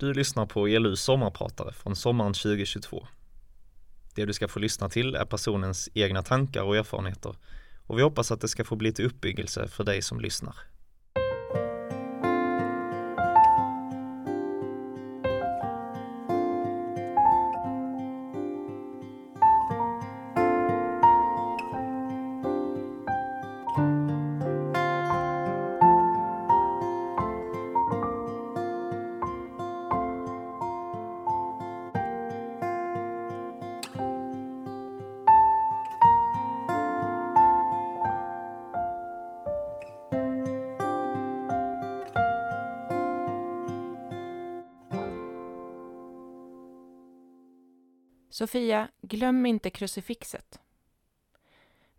Du lyssnar på ELUs sommarpratare från sommaren 2022. Det du ska få lyssna till är personens egna tankar och erfarenheter och vi hoppas att det ska få bli till uppbyggelse för dig som lyssnar. Sofia, glöm inte krucifixet.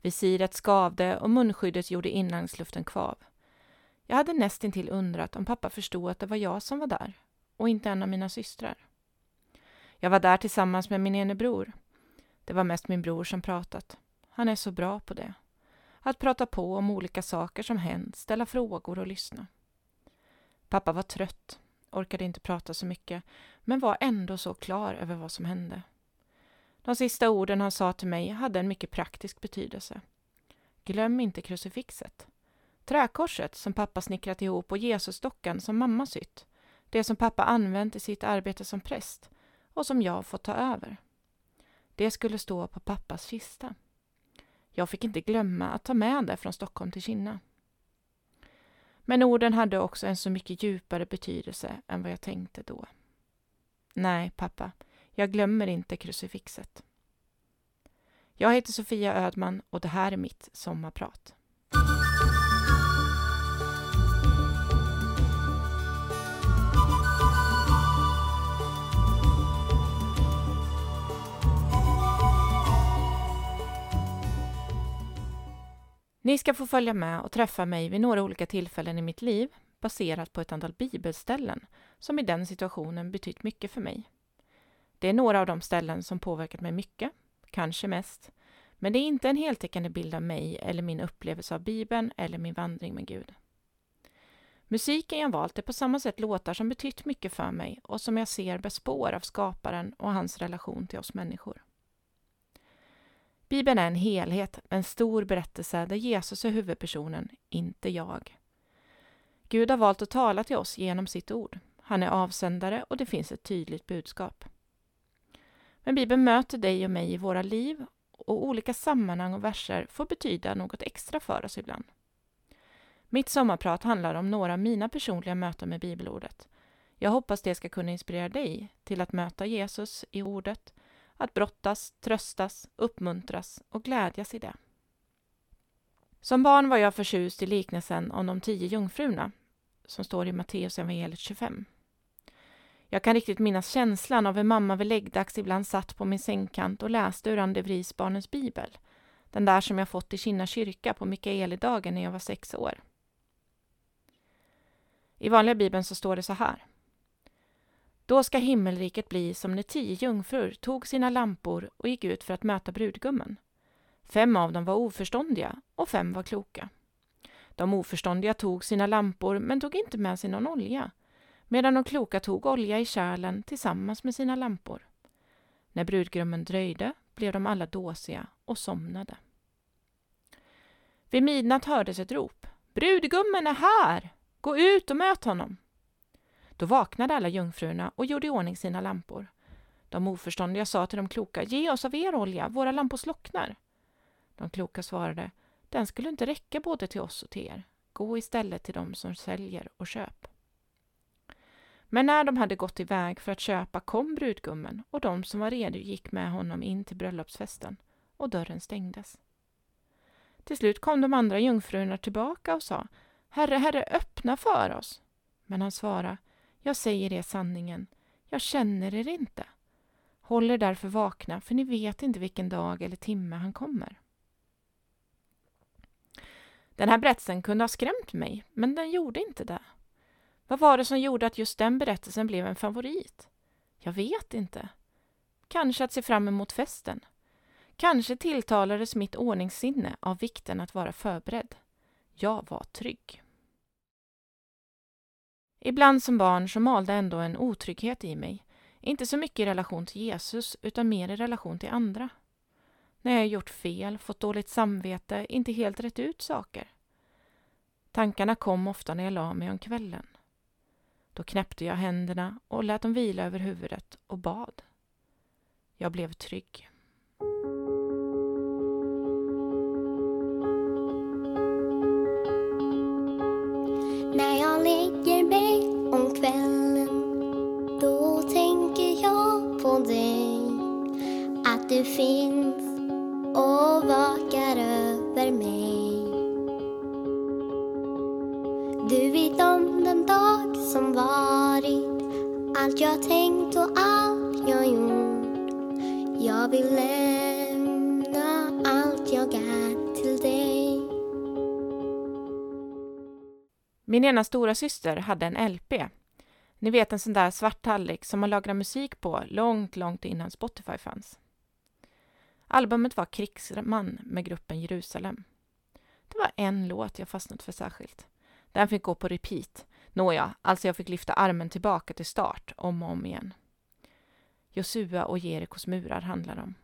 Visiret skavde och munskyddet gjorde inlandsluften kvav. Jag hade nästintill undrat om pappa förstod att det var jag som var där och inte en av mina systrar. Jag var där tillsammans med min ene bror. Det var mest min bror som pratat. Han är så bra på det. Att prata på om olika saker som hänt, ställa frågor och lyssna. Pappa var trött, orkade inte prata så mycket, men var ändå så klar över vad som hände. De sista orden han sa till mig hade en mycket praktisk betydelse. Glöm inte krucifixet. Träkorset som pappa snickrat ihop och Jesusdockan som mamma sytt. Det som pappa använt i sitt arbete som präst och som jag fått ta över. Det skulle stå på pappas kista. Jag fick inte glömma att ta med det från Stockholm till Kinna. Men orden hade också en så mycket djupare betydelse än vad jag tänkte då. Nej, pappa, jag glömmer inte krucifixet. Jag heter Sofia Ödman och det här är mitt sommarprat. Ni ska få följa med och träffa mig vid några olika tillfällen i mitt liv baserat på ett antal bibelställen som i den situationen betytt mycket för mig. Det är några av de ställen som påverkat mig mycket, kanske mest, men det är inte en heltäckande bild av mig eller min upplevelse av Bibeln eller min vandring med Gud. Musiken jag valt är på samma sätt låtar som betytt mycket för mig och som jag ser bär spår av skaparen och hans relation till oss människor. Bibeln är en helhet, en stor berättelse där Jesus är huvudpersonen, inte jag. Gud har valt att tala till oss genom sitt ord. Han är avsändare och det finns ett tydligt budskap. Men Bibeln möter dig och mig i våra liv och olika sammanhang och verser får betyda något extra för oss ibland. Mitt sommarprat handlar om några av mina personliga möten med bibelordet. Jag hoppas det ska kunna inspirera dig till att möta Jesus i ordet, att brottas, tröstas, uppmuntras och glädjas i det. Som barn var jag förtjust i liknelsen om de tio jungfrurna som står i Matteus evangeliet 25. Jag kan riktigt minnas känslan av hur mamma vid läggdags ibland satt på min sängkant och läste ur Andevrisbarnens bibel. Den där som jag fått i Kinna kyrka på Mikaelidagen när jag var sex år. I vanliga bibeln så står det så här. Då ska himmelriket bli som när tio jungfrur tog sina lampor och gick ut för att möta brudgummen. Fem av dem var oförståndiga och fem var kloka. De oförståndiga tog sina lampor men tog inte med sig någon olja medan de kloka tog olja i kärlen tillsammans med sina lampor. När brudgummen dröjde blev de alla dåsiga och somnade. Vid midnatt hördes ett rop. Brudgummen är här! Gå ut och möt honom! Då vaknade alla jungfrurna och gjorde i ordning sina lampor. De oförståndiga sa till de kloka, ge oss av er olja, våra lampor slocknar. De kloka svarade, den skulle inte räcka både till oss och till er. Gå istället till dem som säljer och köp. Men när de hade gått iväg för att köpa kom brudgummen och de som var redo gick med honom in till bröllopsfesten och dörren stängdes. Till slut kom de andra jungfrurna tillbaka och sa Herre, Herre, öppna för oss. Men han svarade Jag säger er sanningen, jag känner er inte. Håll er därför vakna, för ni vet inte vilken dag eller timme han kommer. Den här berättelsen kunde ha skrämt mig, men den gjorde inte det. Vad var det som gjorde att just den berättelsen blev en favorit? Jag vet inte. Kanske att se fram emot festen. Kanske tilltalades mitt ordningssinne av vikten att vara förberedd. Jag var trygg. Ibland som barn så malde ändå en otrygghet i mig. Inte så mycket i relation till Jesus, utan mer i relation till andra. När jag gjort fel, fått dåligt samvete, inte helt rätt ut saker. Tankarna kom ofta när jag la mig om kvällen. Då knäppte jag händerna och lät dem vila över huvudet och bad. Jag blev trygg. Ena stora syster hade en LP. Ni vet en sån där svart tallrik som man lagrar musik på långt, långt innan Spotify fanns. Albumet var Krigsman med gruppen Jerusalem. Det var en låt jag fastnat för särskilt. Den fick gå på repeat. Nåja, alltså jag fick lyfta armen tillbaka till start om och om igen. Josua och Jerikos murar handlar om.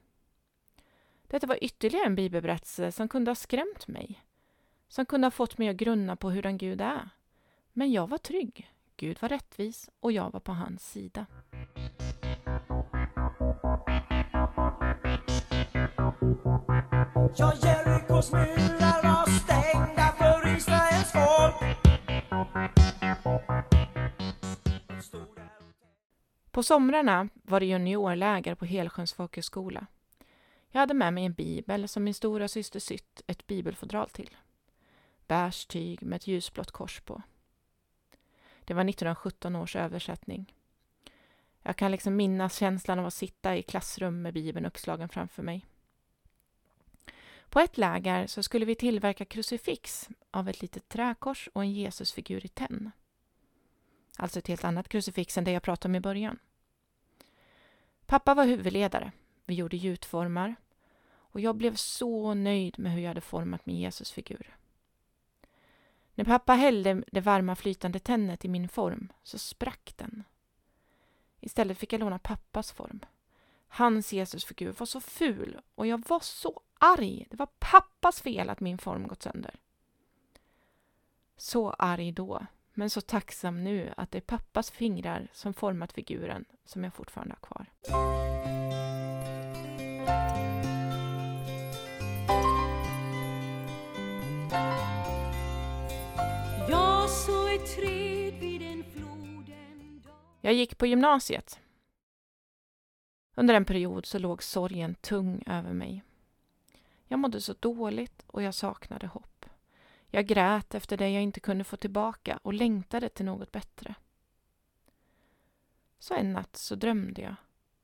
Detta var ytterligare en bibelberättelse som kunde ha skrämt mig. Som kunde ha fått mig att grunna på hur en Gud är. Men jag var trygg. Gud var rättvis och jag var på hans sida. Ja, Jerikos murar var stängda för Israels folk. På somrarna var det juniorläger på Helsjöns folkhögskola. Jag hade med mig en bibel som min stora syster sytt ett bibelfodral till. Beige tyg med ett ljusblått kors på. Det var 1917 års översättning. Jag kan liksom minnas känslan av att sitta i klassrum med bibeln uppslagen framför mig. På ett läger så skulle vi tillverka krucifix av ett litet träkors och en Jesusfigur i tenn. Alltså ett helt annat krucifix än det jag pratade om i början. Pappa var huvudledare. Vi gjorde gjutformar. Och jag blev så nöjd med hur jag hade format min Jesusfigur. När pappa hällde det varma flytande tennet i min form så sprack den. Istället fick jag låna pappas form. Hans Jesusfigur var så ful och jag var så arg. Det var pappas fel att min form gått sönder. Så arg då, men så tacksam nu att det är pappas fingrar som format figuren som jag fortfarande har kvar. Jag gick på gymnasiet. Under en period så låg sorgen tung över mig. Jag mådde så dåligt och jag saknade hopp. Jag grät efter det jag inte kunde få tillbaka och längtade till något bättre. Så en natt så drömde jag.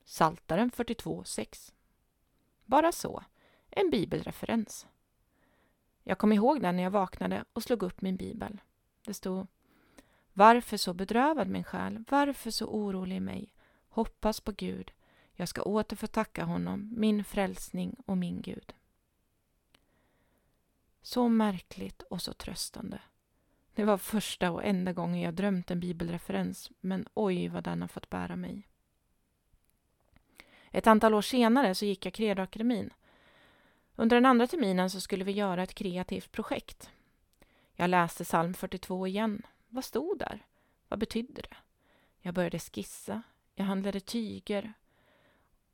Saltaren 42.6. Bara så. En bibelreferens. Jag kom ihåg den när jag vaknade och slog upp min bibel. Det stod varför så bedrövad min själ? Varför så orolig i mig? Hoppas på Gud. Jag ska åter få tacka honom, min frälsning och min Gud. Så märkligt och så tröstande. Det var första och enda gången jag drömt en bibelreferens, men oj vad den har fått bära mig. Ett antal år senare så gick jag Credoakademin. Under den andra terminen så skulle vi göra ett kreativt projekt. Jag läste psalm 42 igen. Vad stod där? Vad betydde det? Jag började skissa, jag handlade tyger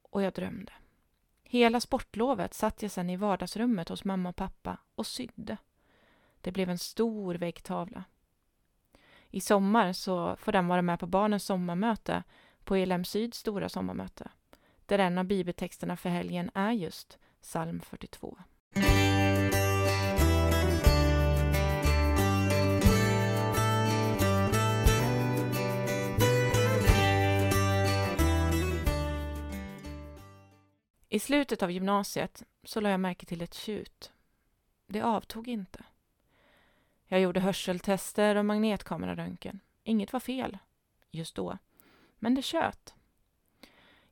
och jag drömde. Hela sportlovet satt jag sedan i vardagsrummet hos mamma och pappa och sydde. Det blev en stor väggtavla. I sommar så får den vara med på barnens sommarmöte på ELM Syds stora sommarmöte, där en av bibeltexterna för helgen är just psalm 42. I slutet av gymnasiet så lade jag märke till ett tjut. Det avtog inte. Jag gjorde hörseltester och magnetkameraröntgen. Inget var fel, just då. Men det tjöt.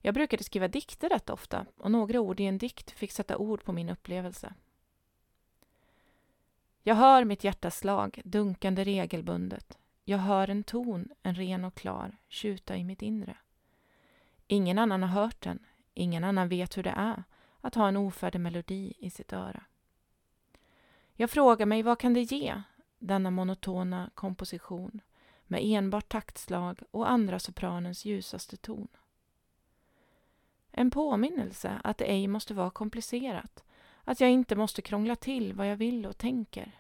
Jag brukade skriva dikter rätt ofta och några ord i en dikt fick sätta ord på min upplevelse. Jag hör mitt hjärtas slag dunkande regelbundet. Jag hör en ton, en ren och klar, tjuta i mitt inre. Ingen annan har hört den, ingen annan vet hur det är att ha en ofärdig melodi i sitt öra. Jag frågar mig vad kan det ge, denna monotona komposition med enbart taktslag och andra sopranens ljusaste ton. En påminnelse att det ej måste vara komplicerat, att jag inte måste krångla till vad jag vill och tänker.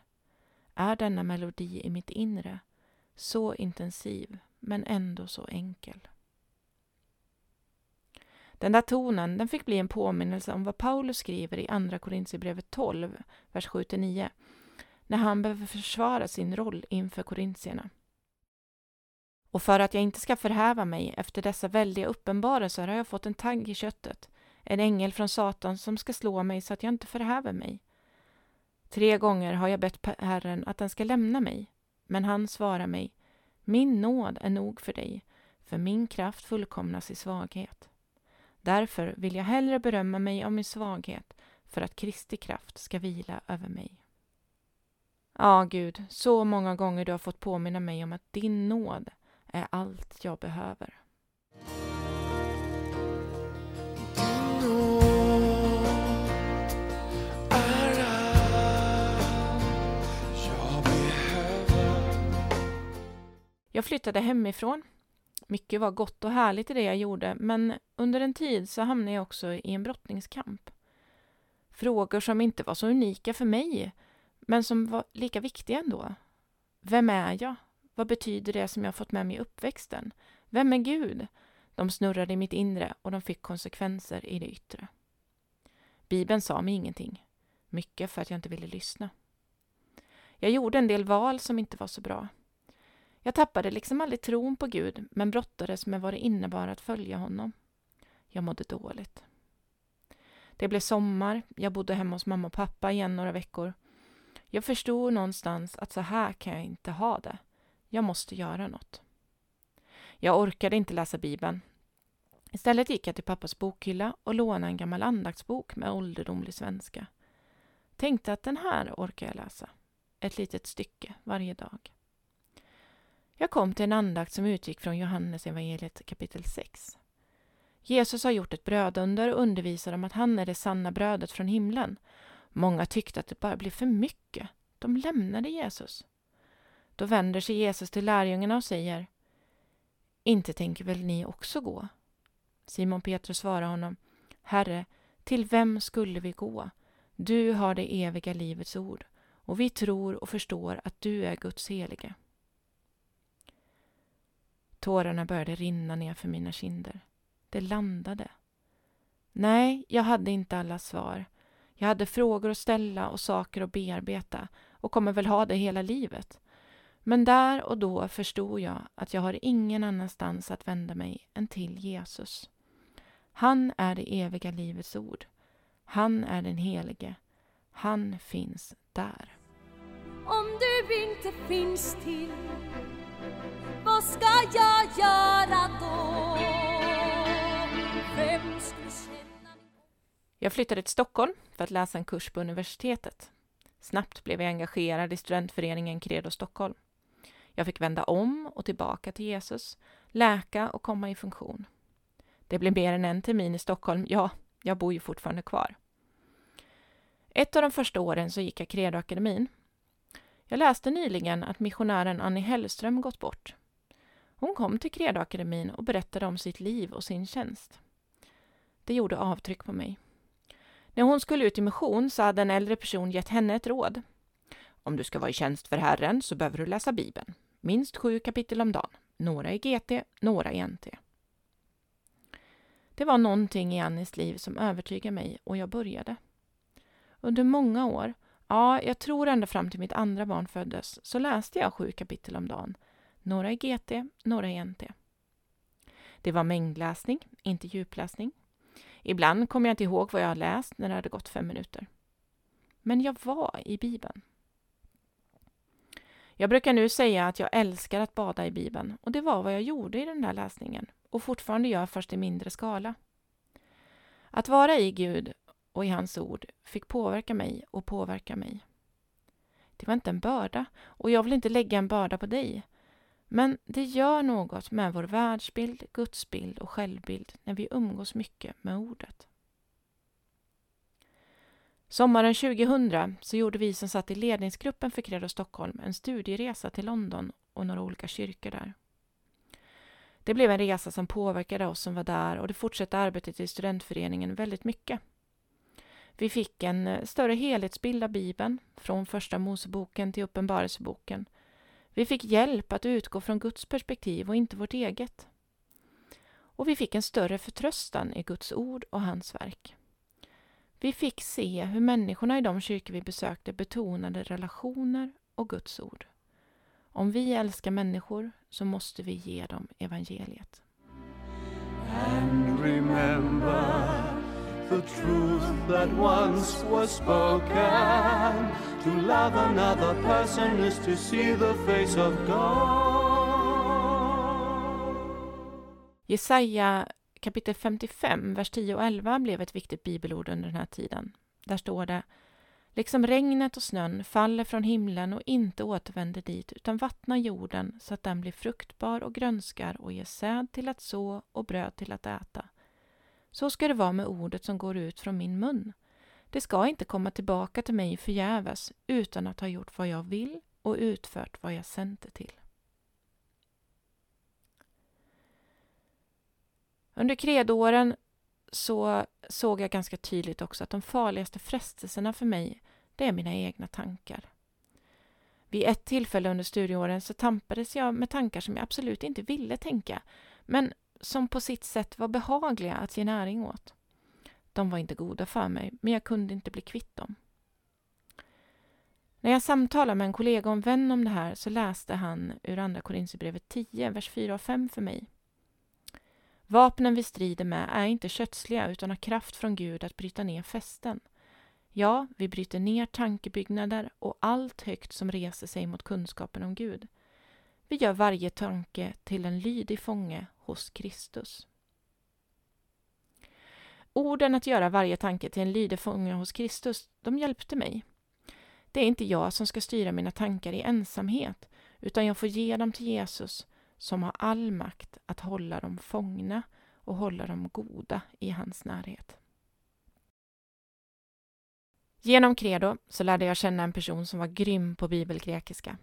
Är denna melodi i mitt inre så intensiv, men ändå så enkel. Den där tonen den fick bli en påminnelse om vad Paulus skriver i Andra Korintierbrevet 12, vers 7-9, när han behöver försvara sin roll inför korintierna. Och för att jag inte ska förhäva mig efter dessa väldiga uppenbarelser har jag fått en tagg i köttet, en ängel från Satan som ska slå mig så att jag inte förhäver mig. Tre gånger har jag bett Herren att den ska lämna mig, men han svarar mig, min nåd är nog för dig, för min kraft fullkomnas i svaghet. Därför vill jag hellre berömma mig av min svaghet, för att Kristi kraft ska vila över mig. Ja, Gud, så många gånger du har fått påminna mig om att din nåd är allt jag behöver. Jag flyttade hemifrån. Mycket var gott och härligt i det jag gjorde, men under en tid så hamnade jag också i en brottningskamp. Frågor som inte var så unika för mig, men som var lika viktiga ändå. Vem är jag? Vad betyder det som jag fått med mig i uppväxten? Vem är Gud? De snurrade i mitt inre och de fick konsekvenser i det yttre. Bibeln sa mig ingenting. Mycket för att jag inte ville lyssna. Jag gjorde en del val som inte var så bra. Jag tappade liksom aldrig tron på Gud, men brottades med vad det innebar att följa honom. Jag mådde dåligt. Det blev sommar, jag bodde hemma hos mamma och pappa igen några veckor. Jag förstod någonstans att så här kan jag inte ha det. Jag måste göra något. Jag orkade inte läsa Bibeln. Istället gick jag till pappas bokhylla och lånade en gammal andaktsbok med ålderdomlig svenska. Tänkte att den här orkar jag läsa. Ett litet stycke varje dag. Jag kom till en andakt som utgick från Johannes evangeliet kapitel 6. Jesus har gjort ett brödunder och undervisar om att han är det sanna brödet från himlen. Många tyckte att det bara blev för mycket. De lämnade Jesus. Då vänder sig Jesus till lärjungarna och säger Inte tänker väl ni också gå? Simon Petrus svarar honom Herre, till vem skulle vi gå? Du har det eviga livets ord och vi tror och förstår att du är Guds helige. Tårarna började rinna ner för mina kinder. Det landade. Nej, jag hade inte alla svar. Jag hade frågor att ställa och saker att bearbeta och kommer väl ha det hela livet. Men där och då förstod jag att jag har ingen annanstans att vända mig än till Jesus. Han är det eviga livets ord. Han är den helige. Han finns där. Om du inte finns till vad ska jag göra då? Vem skulle känna Jag flyttade till Stockholm för att läsa en kurs på universitetet. Snabbt blev jag engagerad i studentföreningen Credo Stockholm. Jag fick vända om och tillbaka till Jesus, läka och komma i funktion. Det blev mer än en termin i Stockholm. Ja, jag bor ju fortfarande kvar. Ett av de första åren så gick jag Credoakademin. Jag läste nyligen att missionären Annie Hellström gått bort. Hon kom till Credoakademin och berättade om sitt liv och sin tjänst. Det gjorde avtryck på mig. När hon skulle ut i mission så hade en äldre person gett henne ett råd. Om du ska vara i tjänst för Herren så behöver du läsa Bibeln. Minst sju kapitel om dagen. Några i GT, några i NT. Det var någonting i Annis liv som övertygade mig och jag började. Under många år, ja, jag tror ända fram till mitt andra barn föddes, så läste jag sju kapitel om dagen. Några i GT, några i NT. Det var mängdläsning, inte djupläsning. Ibland kom jag inte ihåg vad jag hade läst när det hade gått fem minuter. Men jag var i Bibeln. Jag brukar nu säga att jag älskar att bada i Bibeln och det var vad jag gjorde i den där läsningen och fortfarande gör först i mindre skala. Att vara i Gud och i hans ord fick påverka mig och påverka mig. Det var inte en börda och jag vill inte lägga en börda på dig. Men det gör något med vår världsbild, gudsbild och självbild när vi umgås mycket med ordet. Sommaren 2000 så gjorde vi som satt i ledningsgruppen för Credo Stockholm en studieresa till London och några olika kyrkor där. Det blev en resa som påverkade oss som var där och det fortsatte arbetet i studentföreningen väldigt mycket. Vi fick en eh, större helhetsbild av Bibeln, från Första Moseboken till Uppenbarelseboken. Vi fick hjälp att utgå från Guds perspektiv och inte vårt eget. Och vi fick en större förtröstan i Guds ord och hans verk. Vi fick se hur människorna i de kyrkor vi besökte betonade relationer och Guds ord. Om vi älskar människor så måste vi ge dem evangeliet. The truth that once was spoken To love another person is to see the face of God. Jesaja kapitel 55, vers 10 och 11 blev ett viktigt bibelord under den här tiden. Där står det Liksom regnet och snön faller från himlen och inte återvänder dit utan vattnar jorden så att den blir fruktbar och grönskar och ger säd till att så och bröd till att äta. Så ska det vara med ordet som går ut från min mun. Det ska inte komma tillbaka till mig förgäves utan att ha gjort vad jag vill och utfört vad jag sänt det till. Under kredåren så såg jag ganska tydligt också att de farligaste frestelserna för mig, det är mina egna tankar. Vid ett tillfälle under studieåren så tampades jag med tankar som jag absolut inte ville tänka, men som på sitt sätt var behagliga att ge näring åt. De var inte goda för mig, men jag kunde inte bli kvitt dem. När jag samtalade med en kollega och en vän om det här så läste han ur Andra Korinthierbrevet 10, vers 4 och 5 för mig. Vapnen vi strider med är inte kötsliga utan har kraft från Gud att bryta ner fästen. Ja, vi bryter ner tankebyggnader och allt högt som reser sig mot kunskapen om Gud. Vi gör varje tanke till en lydig fånge hos Kristus. Orden att göra varje tanke till en lydig fånge hos Kristus, de hjälpte mig. Det är inte jag som ska styra mina tankar i ensamhet, utan jag får ge dem till Jesus som har all makt att hålla dem fångna och hålla dem goda i hans närhet. Genom Credo så lärde jag känna en person som var grym på bibelgrekiska.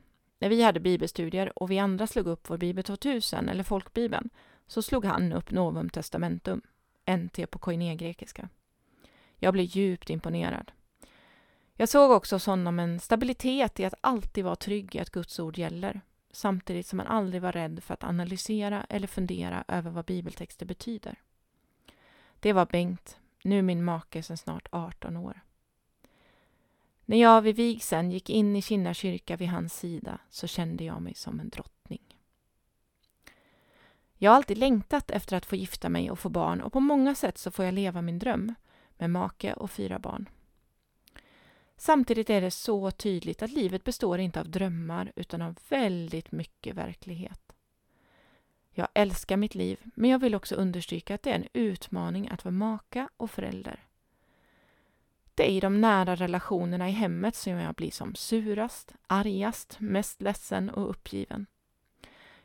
När vi hade bibelstudier och vi andra slog upp vår Bibel 2000 eller folkbibeln så slog han upp Novum Testamentum, NT på koinegrekiska. Jag blev djupt imponerad. Jag såg också hos honom en stabilitet i att alltid vara trygg i att Guds ord gäller, samtidigt som han aldrig var rädd för att analysera eller fundera över vad bibeltexter betyder. Det var Bengt, nu min make sedan snart 18 år. När jag vid vigseln gick in i Kinna kyrka vid hans sida så kände jag mig som en drottning. Jag har alltid längtat efter att få gifta mig och få barn och på många sätt så får jag leva min dröm med make och fyra barn. Samtidigt är det så tydligt att livet består inte av drömmar utan av väldigt mycket verklighet. Jag älskar mitt liv, men jag vill också understryka att det är en utmaning att vara maka och förälder. Det är i de nära relationerna i hemmet som jag blir som surast, argast, mest ledsen och uppgiven.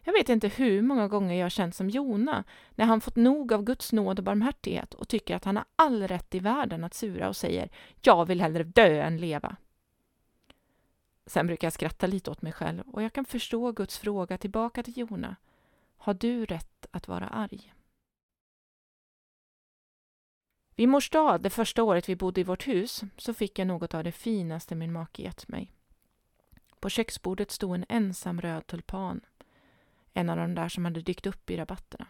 Jag vet inte hur många gånger jag känt som Jona när han fått nog av Guds nåd och barmhärtighet och tycker att han har all rätt i världen att sura och säger ”Jag vill hellre dö än leva”. Sen brukar jag skratta lite åt mig själv och jag kan förstå Guds fråga tillbaka till Jona. Har du rätt att vara arg? Vid mors dag, det första året vi bodde i vårt hus, så fick jag något av det finaste min make gett mig. På köksbordet stod en ensam röd tulpan en av de där som hade dykt upp i rabatterna.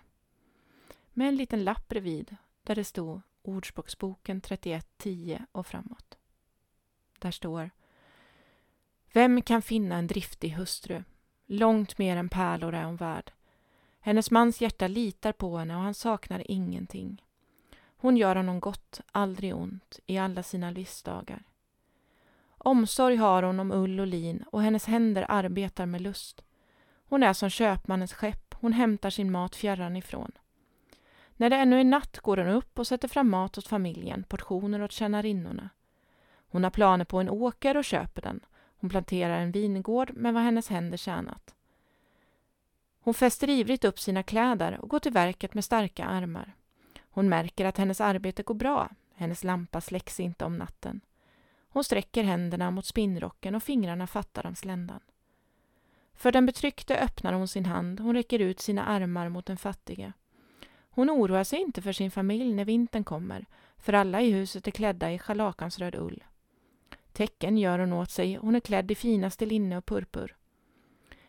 Med en liten lapp bredvid där det stod Ordspråksboken 31.10 och framåt. Där står Vem kan finna en driftig hustru? Långt mer än pärlor är hon värd. Hennes mans hjärta litar på henne och han saknar ingenting. Hon gör honom gott, aldrig ont, i alla sina livsdagar. Omsorg har hon om ull och lin och hennes händer arbetar med lust. Hon är som köpmannens skepp, hon hämtar sin mat fjärran ifrån. När det ännu är natt går hon upp och sätter fram mat åt familjen, portioner åt tjänarinnorna. Hon har planer på en åker och köper den. Hon planterar en vingård med vad hennes händer tjänat. Hon fäster ivrigt upp sina kläder och går till verket med starka armar. Hon märker att hennes arbete går bra. Hennes lampa släcks inte om natten. Hon sträcker händerna mot spinnrocken och fingrarna fattar om sländan. För den betryckte öppnar hon sin hand, hon räcker ut sina armar mot den fattige. Hon oroar sig inte för sin familj när vintern kommer, för alla i huset är klädda i scharlakansröd ull. Tecken gör hon åt sig, hon är klädd i finaste linne och purpur.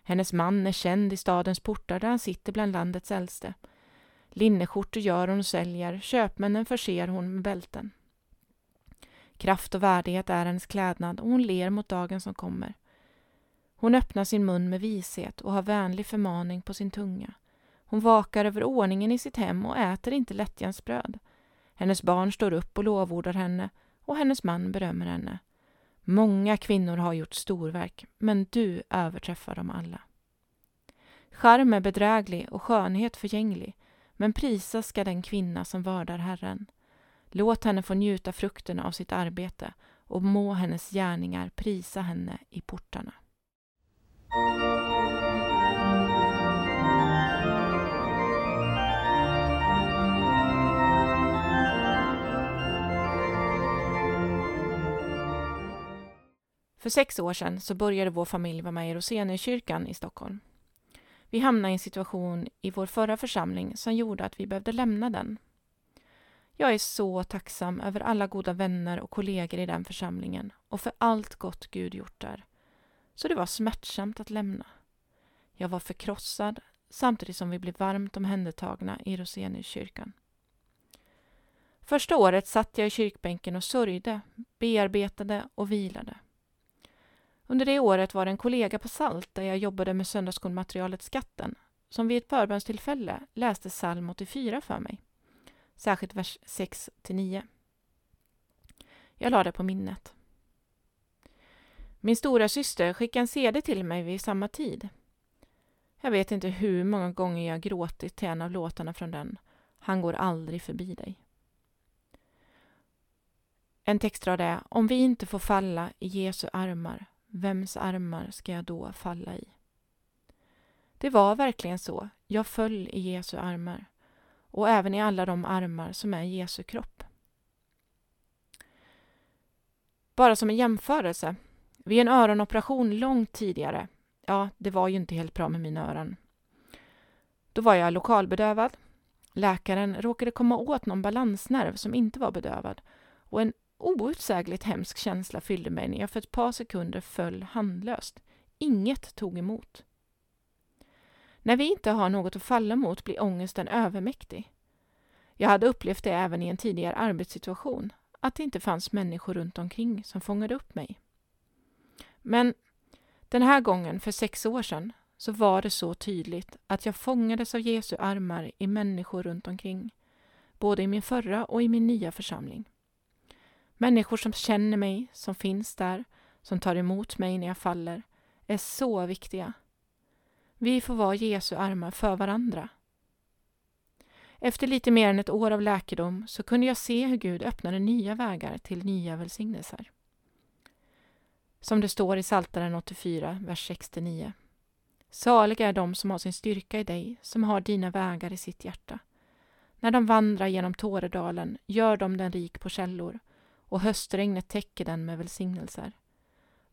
Hennes man är känd i stadens portar där han sitter bland landets äldste. Linneskjortor gör hon och säljer, köpmännen förser hon med bälten. Kraft och värdighet är hennes klädnad och hon ler mot dagen som kommer. Hon öppnar sin mun med vishet och har vänlig förmaning på sin tunga. Hon vakar över ordningen i sitt hem och äter inte lättjärnsbröd. Hennes barn står upp och lovordar henne och hennes man berömmer henne. Många kvinnor har gjort storverk, men du överträffar dem alla. Charm är bedräglig och skönhet förgänglig, men prisas ska den kvinna som vördar Herren. Låt henne få njuta frukterna av sitt arbete och må hennes gärningar prisa henne i portarna. För sex år sedan så började vår familj vara med i Roseniuskyrkan i Stockholm. Vi hamnade i en situation i vår förra församling som gjorde att vi behövde lämna den. Jag är så tacksam över alla goda vänner och kollegor i den församlingen och för allt gott Gud gjort där. Så det var smärtsamt att lämna. Jag var förkrossad samtidigt som vi blev varmt omhändertagna i Roseniuskyrkan. Första året satt jag i kyrkbänken och sörjde, bearbetade och vilade. Under det året var det en kollega på SALT där jag jobbade med söndagsskolmaterialet Skatten som vid ett förbönstillfälle läste psalm 84 för mig. Särskilt vers 6 9. Jag lade det på minnet. Min stora syster skickade en CD till mig vid samma tid. Jag vet inte hur många gånger jag gråtit till en av låtarna från den. Han går aldrig förbi dig. En textrad är Om vi inte får falla i Jesu armar Vems armar ska jag då falla i? Det var verkligen så. Jag föll i Jesu armar och även i alla de armar som är Jesu kropp. Bara som en jämförelse. Vid en öronoperation långt tidigare, ja, det var ju inte helt bra med mina öron. Då var jag lokalbedövad. Läkaren råkade komma åt någon balansnerv som inte var bedövad och en outsägligt hemsk känsla fyllde mig när jag för ett par sekunder föll handlöst. Inget tog emot. När vi inte har något att falla mot blir ångesten övermäktig. Jag hade upplevt det även i en tidigare arbetssituation, att det inte fanns människor runt omkring som fångade upp mig. Men den här gången, för sex år sedan, så var det så tydligt att jag fångades av Jesu armar i människor runt omkring, både i min förra och i min nya församling. Människor som känner mig, som finns där, som tar emot mig när jag faller, är så viktiga. Vi får vara Jesu armar för varandra. Efter lite mer än ett år av läkedom så kunde jag se hur Gud öppnade nya vägar till nya välsignelser. Som det står i Psaltaren 84, vers 69. Saliga är de som har sin styrka i dig, som har dina vägar i sitt hjärta. När de vandrar genom Tåredalen gör de den rik på källor och höstregnet täcker den med välsignelser.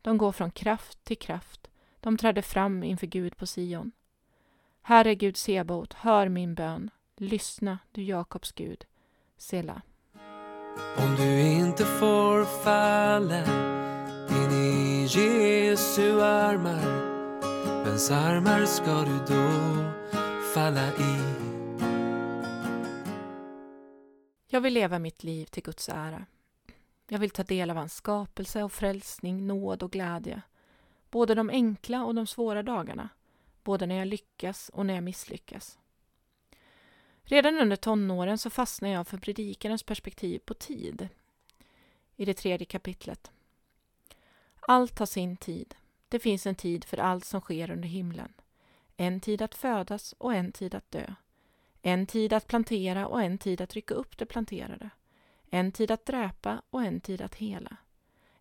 De går från kraft till kraft, de träder fram inför Gud på Sion. Herre Gud Sebot, hör min bön. Lyssna, du Jakobs Gud. Sela. Om du inte får falla in i Jesu armar vems armar ska du då falla i? Jag vill leva mitt liv till Guds ära. Jag vill ta del av hans skapelse och frälsning, nåd och glädje. Både de enkla och de svåra dagarna. Både när jag lyckas och när jag misslyckas. Redan under tonåren så fastnade jag för predikarens perspektiv på tid. I det tredje kapitlet. Allt har sin tid. Det finns en tid för allt som sker under himlen. En tid att födas och en tid att dö. En tid att plantera och en tid att rycka upp det planterade. En tid att dräpa och en tid att hela.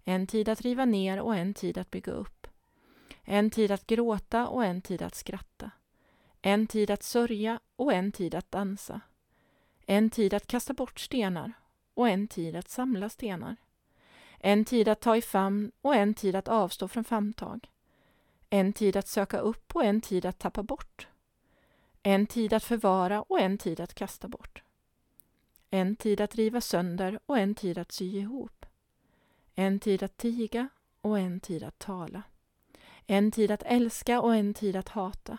En tid att riva ner och en tid att bygga upp. En tid att gråta och en tid att skratta. En tid att sörja och en tid att dansa. En tid att kasta bort stenar och en tid att samla stenar. En tid att ta i famn och en tid att avstå från famntag. En tid att söka upp och en tid att tappa bort. En tid att förvara och en tid att kasta bort. En tid att riva sönder och en tid att sy ihop. En tid att tiga och en tid att tala. En tid att älska och en tid att hata.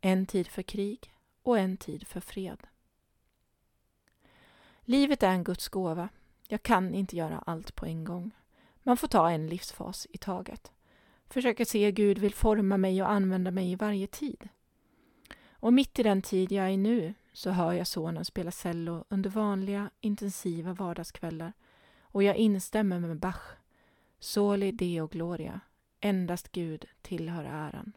En tid för krig och en tid för fred. Livet är en Guds gåva. Jag kan inte göra allt på en gång. Man får ta en livsfas i taget. Försöka se hur Gud vill forma mig och använda mig i varje tid. Och mitt i den tid jag är nu så hör jag sonen spela cello under vanliga, intensiva vardagskvällar och jag instämmer med Bach. Soli Deo Gloria. Endast Gud tillhör äran.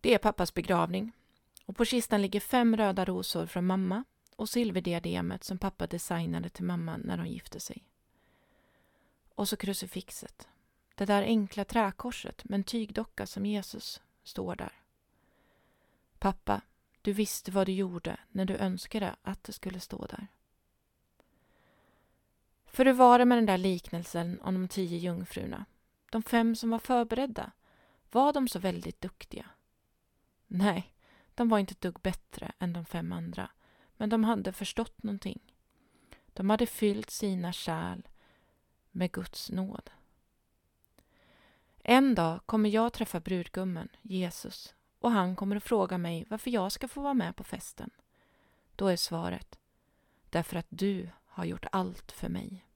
Det är pappas begravning och på kistan ligger fem röda rosor från mamma och silverdiademet som pappa designade till mamma när de gifte sig. Och så krucifixet. Det där enkla träkorset med en tygdocka som Jesus står där. Pappa, du visste vad du gjorde när du önskade att det skulle stå där. För hur var det med den där liknelsen om de tio jungfrurna? De fem som var förberedda, var de så väldigt duktiga? Nej, de var inte ett dugg bättre än de fem andra, men de hade förstått någonting. De hade fyllt sina kärl med Guds nåd. En dag kommer jag träffa brudgummen, Jesus, och han kommer att fråga mig varför jag ska få vara med på festen. Då är svaret, därför att du har gjort allt för mig.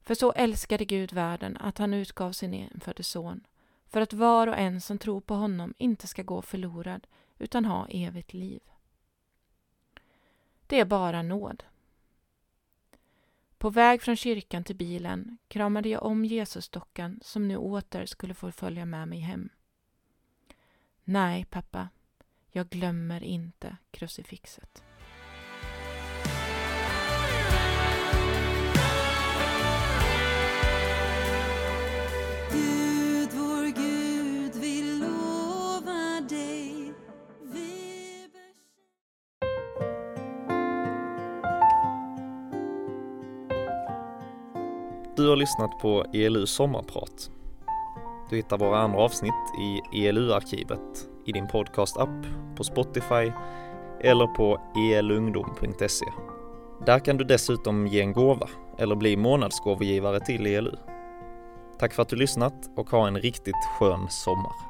För så älskade Gud världen att han utgav sin enfödde son, för att var och en som tror på honom inte ska gå förlorad utan ha evigt liv. Det är bara nåd. På väg från kyrkan till bilen kramade jag om Jesusdockan som nu åter skulle få följa med mig hem. Nej, pappa, jag glömmer inte krucifixet. Du har lyssnat på ELU sommarprat. Du hittar våra andra avsnitt i ELU-arkivet i din podcast-app, på Spotify eller på elungdom.se. Där kan du dessutom ge en gåva eller bli månadsgåvogivare till ELU. Tack för att du lyssnat och ha en riktigt skön sommar.